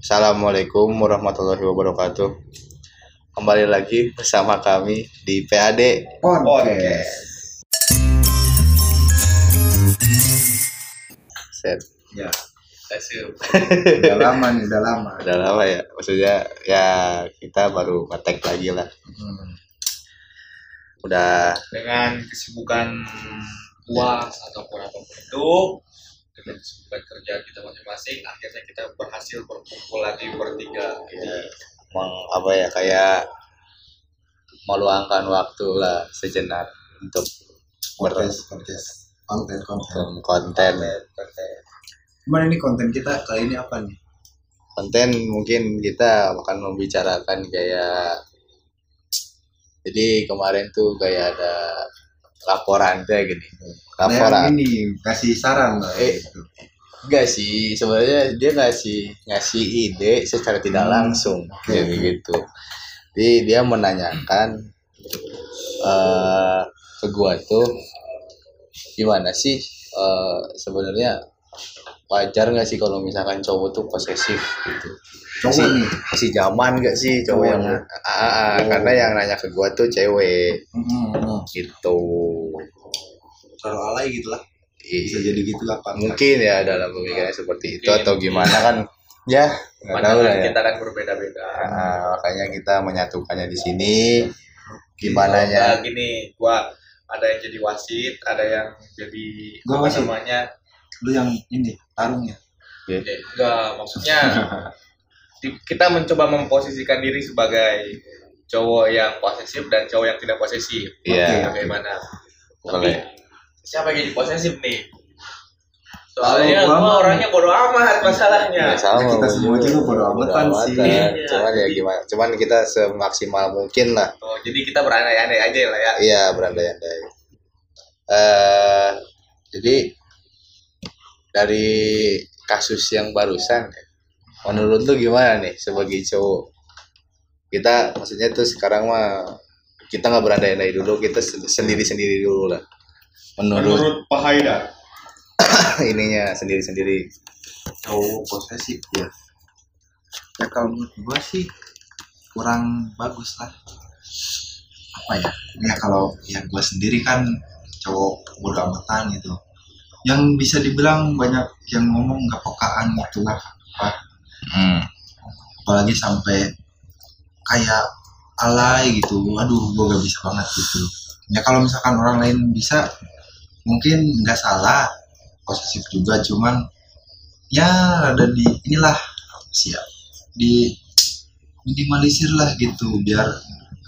Assalamualaikum warahmatullahi wabarakatuh. Kembali lagi bersama kami di PAD. Podcast. Set. Ya, udah lama nih, udah lama. Udah lama ya. Maksudnya ya kita baru ngetek lagi lah. Hmm. Udah dengan kesibukan puas ataupun apa pun itu dengan kesibukan kerja kita masing-masing akhirnya kita berhasil berkumpul lagi bertiga ya, emang apa ya kayak meluangkan waktu lah sejenak untuk podcast. Konten, konten. konten konten Gimana ini konten kita kali ini apa nih? konten mungkin kita akan membicarakan kayak jadi kemarin tuh kayak ada laporan kayak gini Nah, laporan yang ini kasih saran lah. Eh. gitu. enggak sih sebenarnya dia ngasih ngasih ide secara tidak Hmm, langsung kayak oke. gitu jadi dia menanyakan eh ke gua tuh gimana sih eh sebenarnya wajar nggak sih kalau misalkan cowok tuh posesif gitu Cowok Masih- nih. masih zaman gak sih cowok yang Cowoknya. ah, ah, Oh. karena yang nanya ke gua tuh cewek Hmm, hmm. gitu Terlalu alay gitu lah. Bisa I- jadi gitu apa? mungkin ya dalam pemikirannya seperti itu Mungkin. atau gimana kan ya nggak tahu lah ya kita kan berbeda-beda Ah, makanya kita menyatukannya di sini gimana Nah, nya gini gua ada yang jadi wasit ada yang jadi Gua apa wasit. namanya Lu yang ini tarungnya. enggak maksudnya kita mencoba memposisikan diri sebagai cowok yang posesif dan cowok yang tidak posesif. Iya. bagaimana boleh. siapa yang jadi posesif nih? Soalnya Kalau gua orangnya bodo amat masalahnya. Ya, sama kita gua semua juga bodo amatan bodo sih. Iya. cuman ya gimana? Cuman kita semaksimal mungkin lah. Oh, jadi kita berandai-andai aja lah ya. Iya berandai-andai. Eh jadi dari kasus yang barusan menurut lu gimana nih sebagai cowok kita maksudnya tuh sekarang mah kita nggak berandai-andai dulu kita sendiri-sendiri dulu lah menurut Pak Haida ininya sendiri-sendiri Cowok posesif ya. Ya kalau menurut gua sih kurang bagus lah. Apa ya? Ya kalau yang gua sendiri kan cowok bodo amatan gitu. Yang bisa dibilang banyak yang ngomong nggak pekaan gitu. Lah. Apa hmm. apalagi sampai kayak alay gitu. Aduh gue gak bisa banget gitu. Ya kalau misalkan orang lain bisa mungkin nggak salah. Posesif juga cuman ya ada di inilah siap di minimalisir lah gitu. Biar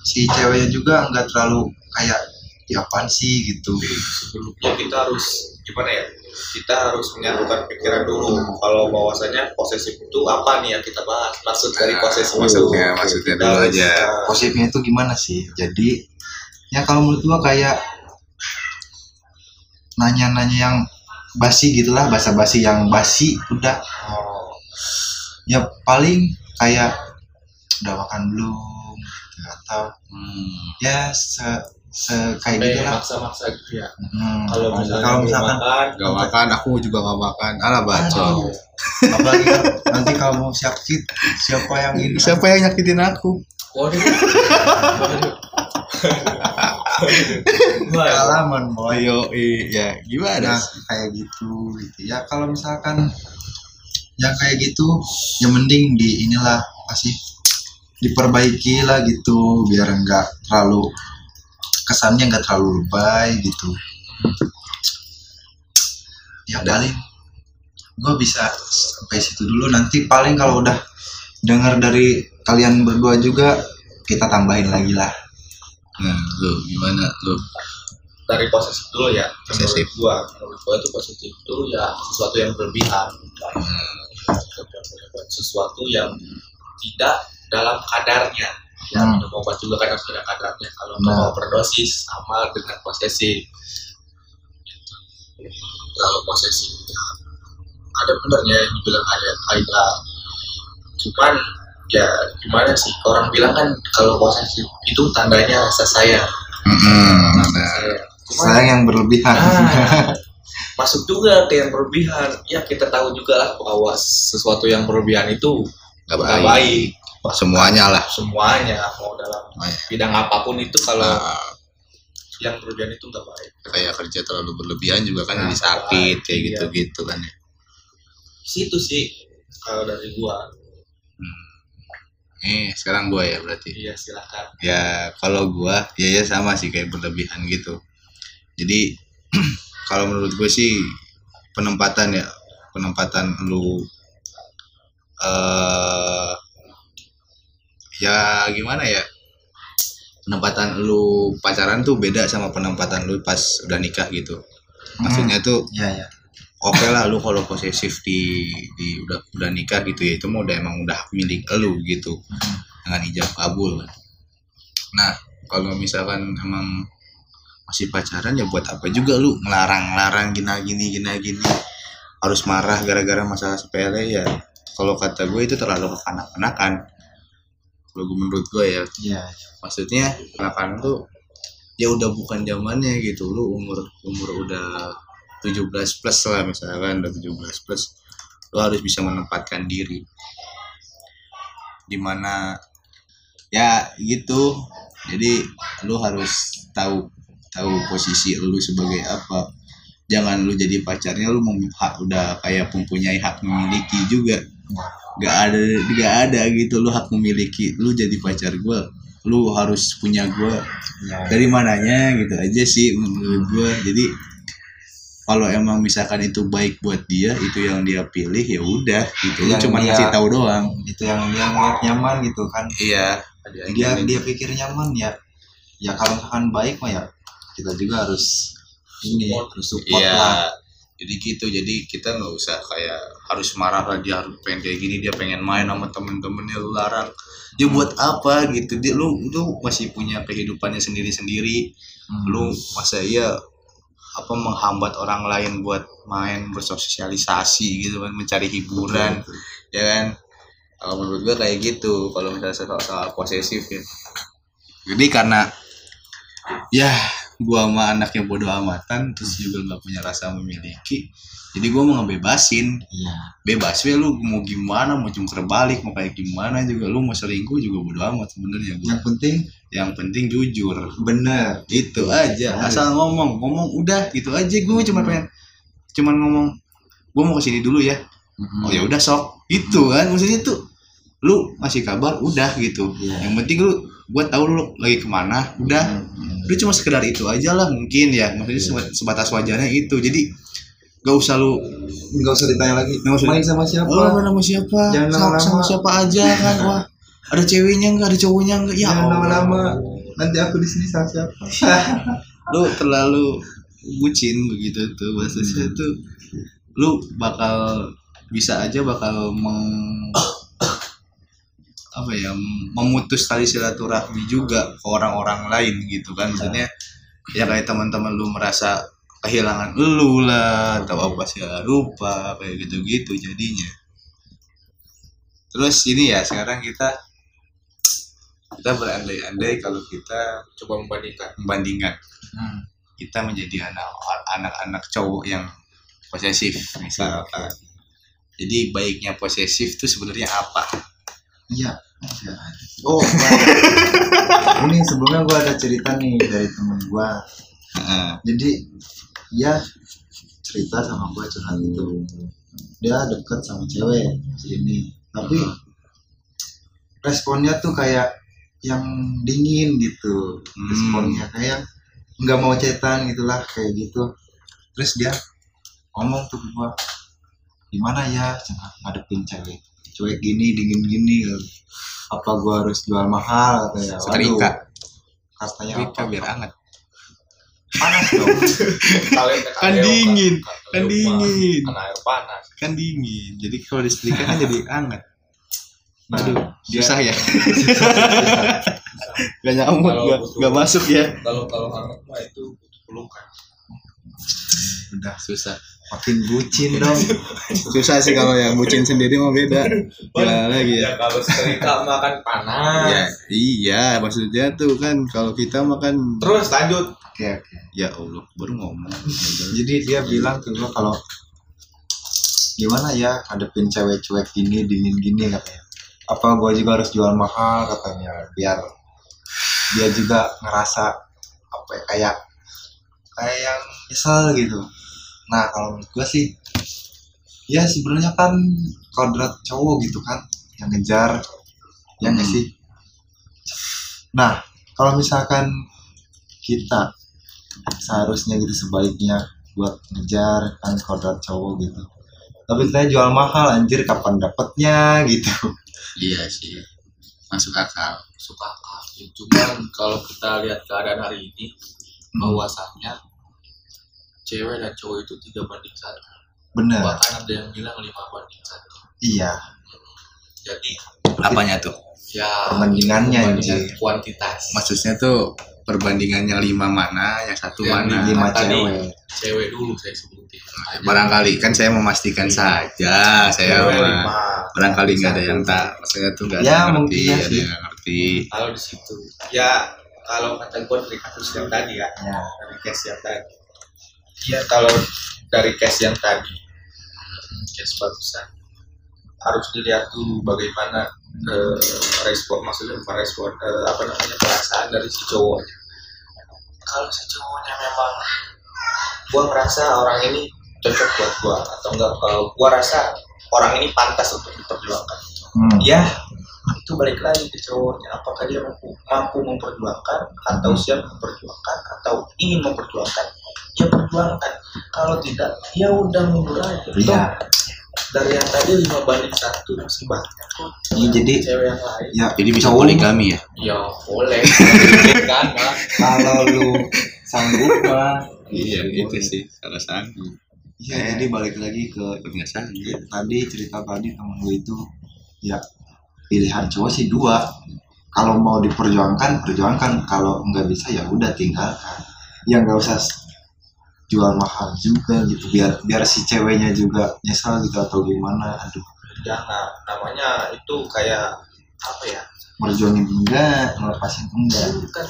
si ceweknya juga nggak terlalu kayak ya apaan sih? gitu. Sebelumnya kita harus gimana ya? Kita harus menyatukan pikiran dulu. Kalau bahwasanya posesif itu apa nih yang kita bahas? Maksud dari posesif maksudnya- itu. maksudnya dulu harus, aja. uh, posesifnya itu gimana sih? Jadi ya kalau menurut gua kayak nanya-nanya yang basi gitulah basa-basi yang basi udah. Oh, ya paling kayak udah makan belum? Atau Hmm. ya se, se kayak sampai gitu lah maksa-maksa gitu ya Hmm, kalau misalnya kalau misalkan makan Gak makan, aku juga gak makan. Alah bacot. Aduh. apalagi kan nanti kalau mau sakit siapa yang ini Siapa yang nyakitin aku? waduh pengalaman boy iya. Gimana? nah kayak gitu gitu ya kalau misalkan yang kayak gitu ya mending di inilah pasti diperbaiki lah gitu biar enggak terlalu kesannya enggak terlalu lebay gitu. Ya paling gue bisa sampai situ dulu. Nanti paling kalau udah dengar dari kalian berdua juga kita tambahin lagi lah. Nah, lu gimana? Lu dari posesif dulu ya. Posesif. menurut gua menurut gua itu posesif itu ya. Sesuatu yang berlebihan. Sesuatu yang tidak dalam kadarnya ya Hmm. minum obat juga kan harus ada kadarnya kalau Nah. mau overdosis sama dengan posesif terlalu posesif ada benernya yang dibilang ada Aida cuman ya gimana sih orang bilang kan kalau posesif itu tandanya rasa sayang Mm-mm. Sayang. Cuman- sayang yang berlebihan Ah, masuk juga ke yang berlebihan ya kita tahu juga lah bahwa sesuatu yang berlebihan itu nggak nggak baik. Baik semuanya lah. Semuanya mau dalam Semuanya. bidang apa pun itu kalau Nah, yang berlebihan itu nggak baik. Kayak kerja terlalu berlebihan juga kan Nah, jadi sakit kayak iya. gitu gitu kan ya. Situ sih kalau dari gua. Eh sekarang gua ya berarti? Iya silakan. Ya kalau gua ya ya sama sih kayak berlebihan gitu. Jadi kalau menurut gue sih penempatan ya penempatan lu eh ya gimana ya? Penempatan lu pacaran tuh beda sama penempatan lu pas udah nikah gitu. Maksudnya tuh ya ya. oke lah lu kalau posesif di di udah udah nikah gitu ya itu mah udah emang udah milik lu gitu. Dengan ijab kabul. Nah kalau misalkan emang masih pacaran ya buat apa juga lu? Ngelarang-larang gini gini gini gini harus marah gara-gara masalah sepele ya. Kalau kata gue itu terlalu kekanak-kanakan kalau gue menurut gue ya. Ya maksudnya kanakan tuh ya udah bukan zamannya gitu. Lu umur umur udah 17 plus lah misalkan udah 17 plus lu harus bisa menempatkan diri. Di mana ya gitu. Jadi lu harus tahu tahu posisi lu sebagai apa. Jangan lu jadi pacarnya lu hak udah kayak mempunyai hak memiliki juga nggak ada nggak ada gitu. Lu hak memiliki lu jadi pacar gue lu harus punya gue ya. Dari mananya gitu aja sih menurut gue jadi kalau emang misalkan itu baik buat dia itu yang dia pilih ya udah gitu. Lu cuma dia- ngasih tahu doang. itu yang dia nyaman gitu kan. Iya. Dia dia pikir nyaman ya. Ya kalau misalkan baik mah ya kita juga harus ini harus support Iya. lah Jadi gitu, jadi kita nggak usah kayak harus marah lah dia harus pengen kayak gini dia pengen main sama temen-temennya lu larang. Ya buat apa gitu dia lu lu masih punya kehidupannya sendiri-sendiri. Hmm. Lu masa iya apa menghambat orang lain buat main bersosialisasi gitu kan mencari hiburan ya kan kalau menurut gua kayak gitu kalau misalnya soal, soal posesif ya jadi karena ya gua sama anaknya bodoh amatan terus juga nggak punya rasa memiliki jadi gua mau ngebebasin. Iya. Bebas ya lu mau gimana mau jungkir balik mau kayak gimana juga lu mau selingkuh juga bodoh amat sebenarnya gua. Yang penting yang penting jujur. bener gitu aja Harus. asal ngomong. Ngomong udah gitu aja. Gue cuma pengen cuman ngomong gue mau ke sini dulu ya. Hmm. oh ya udah sok. Itu kan maksudnya tuh lu masih kabar udah gitu. Iya. yang penting lu gue tahu lu lagi ke mana udah. Hmm. udah cuma sekedar itu aja lah mungkin ya. Maksudnya Iya. seba- sebatas wajarnya itu. Jadi gak usah lu nggak usah ditanya lagi. Nggak usah. main sama siapa? Oh sama siapa? Jangan sama, sama siapa aja kan wah ada ceweknya enggak ada cowoknya enggak ya jangan lama-lama nanti aku di sini sama siapa? Lu terlalu bucin begitu tuh bahasanya Hmm. tuh. Lu bakal bisa aja bakal meng apa ya memutus tali silaturahmi juga ke orang-orang lain gitu kan. Maksudnya ya kayak teman-teman lu merasa kehilangan lu lah atau apa sih lupa kayak gitu-gitu jadinya. Terus ini ya sekarang kita kita berandai-andai kalau kita coba membandingkan. Membandingkan. Hmm. kita menjadi anak anak-anak cowok yang posesif misalkan jadi baiknya posesif itu sebenarnya apa iya. Oh ini sebelumnya gua ada cerita nih dari temen Heeh. jadi dia cerita sama gue curhat itu dia deket sama cewek si ini. Tapi responnya tuh kayak yang dingin gitu. Hmm. responnya kayak nggak mau cetan gitulah kayak gitu. Terus dia ngomong tuh gua gimana ya ngadepin cewek cuek gini dingin gini apa gua harus jual mahal kayak setrika katanya setrika apa? biar hangat. Panas dong. Kan dingin, kan dingin. kan air panas. Kan dingin jadi kalau disetrika kan jadi hangat. Nah aduh dia- susah ya. Gak nyamuk gak, masuk ya. kalau kalau hangat mah itu butuh pelukan. Udah susah makin bucin dong. susah sih kalau yang bucin sendiri mah beda. Gimana lagi ya? ya kalau setrika mah kan panas. Ya iya maksudnya tuh kan kalau kita makan terus lanjut. Oke oke. Ya Allah baru ngomong. Jadi dia bilang ke gua kalau gimana ya hadepin cewek cuek gini dingin gini katanya. Apa gue juga harus jual mahal katanya biar dia juga ngerasa apa ya, kayak kayak yang misal gitu nah kalau menurut gue sih ya sebenarnya kan kodrat cowok gitu kan yang ngejar ya nggak Hmm. sih? Nah kalau misalkan kita seharusnya gitu sebaiknya buat ngejar kan kodrat cowok gitu. Tapi kita jual mahal anjir kapan dapetnya gitu. Iya sih masuk akal suka akal. Cuman kalau kita lihat keadaan hari ini bahwasannya cewek dan cowok itu tiga banding satu. Bener bahkan ada yang bilang lima banding satu. Iya. Jadi apanya tuh? ya perbandingannya perbandingan kuantitas. Maksudnya tuh perbandingannya lima mana yang satu Yang mana? lima Tadi- cewek. cewek dulu saya sebutin. Barangkali kan saya memastikan saja saya lima. barangkali nggak ada yang tak maksudnya tuh nggak ada Ya, yang mungkin ngerti iya ada yang nggak ngerti. Kalau di situ ya kalau kata gue dari kasus yang tadi ya ya. dari case yang tadi ya kalau dari case yang tadi case barusan harus dilihat dulu bagaimana eh, respon maksudnya bukan respon eh, apa namanya perasaan dari si cowoknya. Kalau si cowoknya memang gua ngerasa orang ini cocok buat gua atau enggak kalau gua rasa orang ini pantas untuk diperjuangkan. Hmm. ya itu balik lagi ke cowoknya. Apakah dia mampu, mampu memperjuangkan atau siap memperjuangkan atau ingin memperjuangkan ya perjuangkan. Kalau tidak ya udah mundur aja. Iya. Dari yang tadi lima banding satu masih banyak kok. Iya, jadi cewek yang lain. ya jadi bisa poligami ya? Ya boleh. Kan kalau lu sanggup mah iya itu sih salah sanggup. Iya, jadi balik lagi ke nggak sanggup tadi cerita tadi temen gue itu ya pilihan cowok sih dua. Kalau mau diperjuangkan perjuangkan. Kalau nggak bisa ya udah tinggalkan. Ya nggak usah jual mahal juga gitu biar biar si ceweknya juga nyesal gitu atau gimana aduh. Jangan namanya itu kayak apa ya? Merjuangin enggak ngelepasin enggak. Kan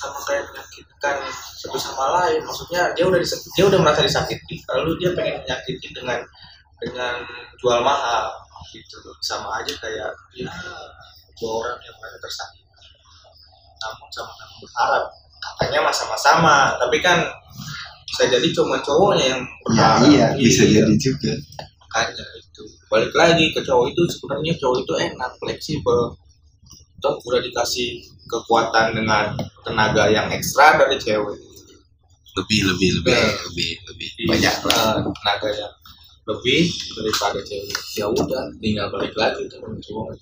sama kayak menyakitkan satu sama lain. Maksudnya dia udah disakiti, dia udah merasa disakiti. Lalu dia pengen menyakiti dengan dengan jual mahal gitu. Sama aja kayak ya dua orang yang merasa tersakiti. Namun sama-sama berharap. Katanya sama-sama tapi kan bisa jadi cuma cowoknya yang ya iya bisa jadi juga. Makanya itu. Balik lagi ke cowok itu sebenarnya cowok itu enak fleksibel. Toh udah dikasih kekuatan dengan tenaga yang ekstra dari cewek. Lebih lebih lebih Iya. lebih lebih banyak lah. Tenaga yang lebih daripada cewek. Ya udah tinggal balik lagi ke cowok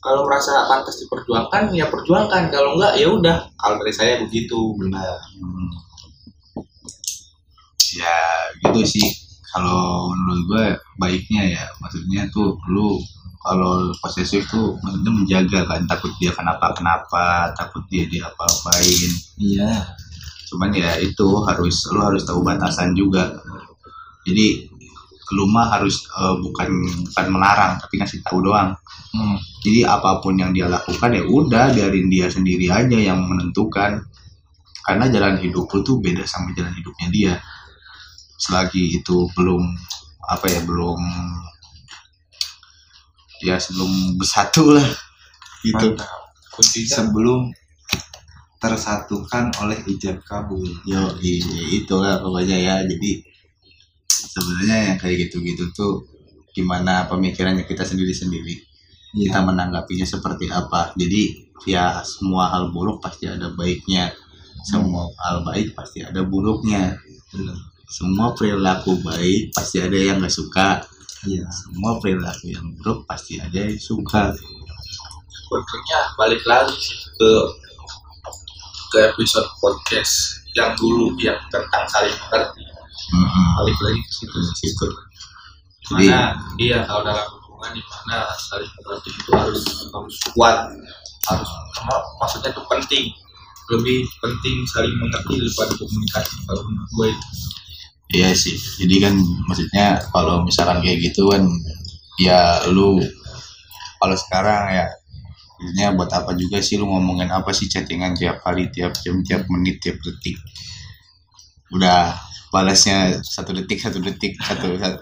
kalau merasa pantas diperjuangkan ya perjuangkan. Kalau enggak ya udah. Kalau dari saya begitu. Benar. Hmm. Gitu sih. Kalau menurut gue baiknya ya maksudnya tuh lu kalau posesif tuh maksudnya menjaga kan takut dia kenapa kenapa takut dia diapa-apain. Iya. Cuman ya itu harus lu harus tahu batasan juga. Jadi lu mah harus eh, bukan bukan melarang tapi ngasih tahu doang. Hmm. jadi apa pun yang dia lakukan ya udah biarin dia sendiri aja yang menentukan. Karena jalan hidup lu tuh beda sama jalan hidupnya dia selagi itu belum apa ya belum ya sebelum bersatu lah gitu. Kuncinya? Sebelum tersatukan oleh ijab kabul. Yo itulah pokoknya ya. Jadi sebenarnya yang kayak gitu-gitu tuh gimana pemikirannya kita sendiri-sendiri. Kita iya menanggapinya seperti apa. Jadi ya semua hal buruk pasti ada baiknya. Semua hal baik pasti ada buruknya. Semua perilaku baik pasti ada yang nggak suka. Iya. Semua perilaku yang buruk pasti ada yang suka. Sebetulnya balik lagi ke ke episode podcast yang dulu yang tentang saling mengerti Mm-mm. balik lagi ke situ. Ke situ. mana? Dia kalau dalam hubungan di mana saling mengerti itu harus harus kuat harus mak- maksudnya itu penting. Lebih penting saling mengerti daripada komunikasi. Kalau menurut gue itu. Iya sih. Jadi kan maksudnya kalau misalkan kayak gitu kan ya lu kalau sekarang ya maksudnya buat apa juga sih lu ngomongin apa sih chattingan tiap hari, tiap jam, tiap menit, tiap detik. Udah balasnya satu detik, satu detik, satu, satu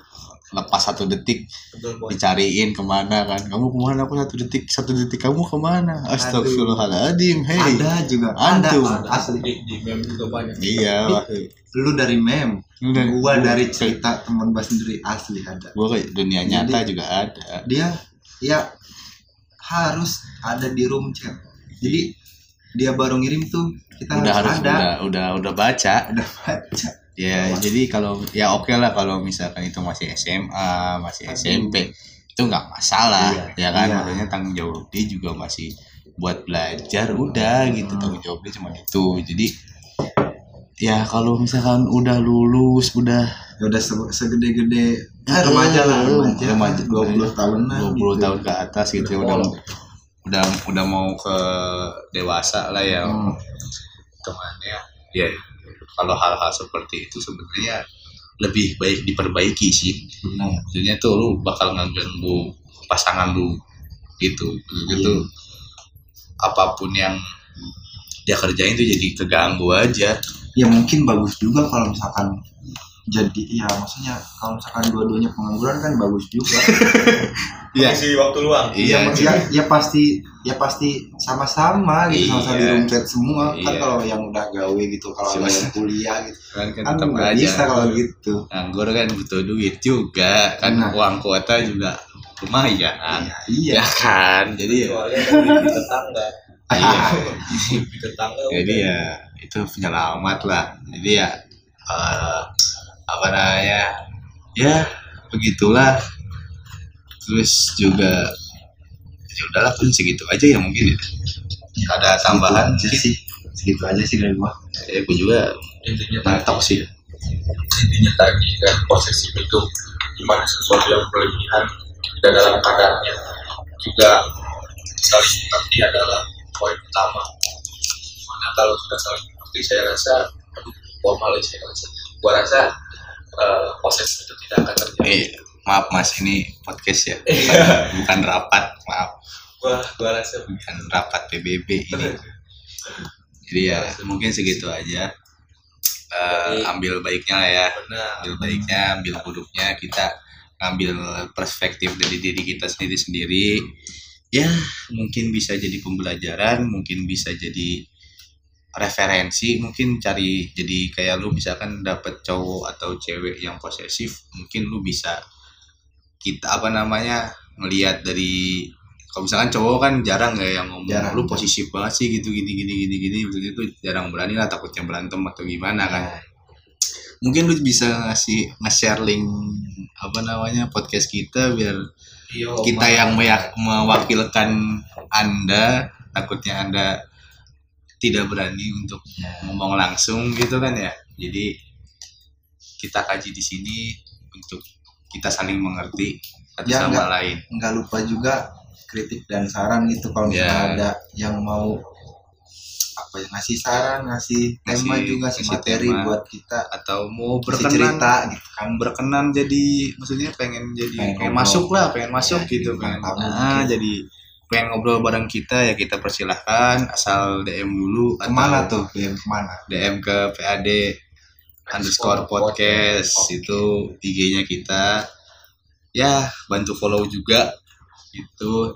lepas satu detik betul dicariin ke mana kan. Kamu ke mana? Aku satu detik satu detik kamu ke mana? Astagfirullahaladzim hei ada juga. Antum. ada. Asli di, di meme juga banyak. Iya lu dari meme Udah. gua dari cerita teman gua sendiri asli ada. Gua kayak dunia nyata juga ada. dia ya harus ada di room chat. Jadi dia baru ngirim tuh kita udah harus harus ada. udah udah udah baca. Udah baca ya jadi kalau ya oke lah kalau misalkan itu masih SMA masih SMP itu nggak masalah ya kan Iya. maksudnya tanggung jawab dia juga masih buat belajar udah gitu Hmm. tanggung jawab dia cuma itu jadi ya kalau misalkan udah lulus udah ya udah se- segede-gede eh, remaja lah remaja, Remaja. 20 tahun lah 20 gitu. tahun ke atas gitu ya udah udah udah mau ke dewasa lah ya Hmm. temannya ya kalau hal-hal seperti itu sebenarnya lebih baik diperbaiki sih. Benar. Maksudnya tuh lu bakal ngeganggu pasangan lu gitu. Gitu apa pun yang dia kerjain tuh jadi keganggu aja. Ya mungkin bagus juga kalau misalkan jadi ya maksudnya kalau misalkan dua-duanya pengangguran kan bagus juga. Iya. isi waktu luang. Iya ya, ya, ya pasti ya pasti sama-sama gitu sama-sama di Iya. room chat semua. Kan Iya. kalau yang udah gawe gitu kalau Cuma- yang kuliah gitu kan kan kan nggak aja. bisa kalau gitu. Nganggur kan butuh duit juga. Kan Nah. uang kuota juga lumayan. Iya iya. Ya kan? Jadi ya. Di tetangga. Iya. di tetangga jadi ya itu penyelamat lah. Jadi ya eh, apa namanya? Ya begitulah. Terus juga ya udahlah pun segitu aja ya mungkin ya. ada tambahan aja sih. Segitu aja sih dari gua. Ya gue juga intinya mantap sih. intinya tadi kan posesif itu di mana sesuatu yang berlebihan dan dalam kadarnya juga saling mengerti adalah poin utama. Mana kalau sudah saling mengerti saya rasa aduh formal ya saya rasa. Gua rasa eh, posesif itu tidak akan terjadi. Eh maaf mas ini podcast ya? Iya. bukan rapat maaf. Gua gua rasa bukan rapat PBB ini. Jadi ya mungkin segitu aja. Eh, ambil baiknya lah ya. Benar. Ambil baiknya ambil buruknya. Kita ambil perspektif dari diri kita sendiri sendiri ya mungkin bisa jadi pembelajaran mungkin bisa jadi referensi mungkin cari jadi kayak lu misalkan dapet cowok atau cewek yang posesif mungkin lu bisa kita apa namanya ngelihat dari kalau misalkan cowok kan jarang ya yang ngomong Jarang. lu posesif banget sih gitu gini gini gini gini jarang berani lah takutnya berantem atau gimana kan. Mungkin lu bisa ngasih nge-share link apa namanya podcast kita biar iya kita yang meyak- mewakilkan anda takutnya anda tidak berani untuk ngomong langsung gitu kan ya jadi kita kaji di sini untuk kita saling mengerti satu Ya, sama enggak. lain nggak lupa juga kritik dan saran gitu kalau misalnya Ya. ada yang mau apa ya ngasih saran ngasih tema Ngasih- juga ngasih materi tema. buat kita atau mau berkenan cerita gitu kan berkenan jadi maksudnya pengen jadi Pengen masuk lah pengen masuk Ya, gitu jadi pengen tamu ah, mungkin. jadi pengen ngobrol bareng kita ya kita persilahkan. Asal DM dulu ke mana atau tuh DM ke mana? DM ke PAD underscore podcast. itu IG-nya kita. Ya bantu follow juga. Itu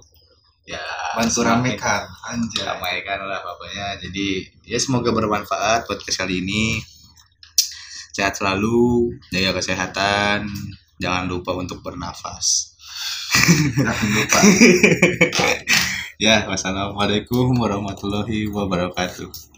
ya bantu ramekan anjay. Ramaikan lah pokoknya. Jadi ya semoga bermanfaat podcast kali ini. Sehat selalu jaga kesehatan. Jangan lupa untuk bernafas. Jangan lupa ya wassalamualaikum warahmatullahi wabarakatuh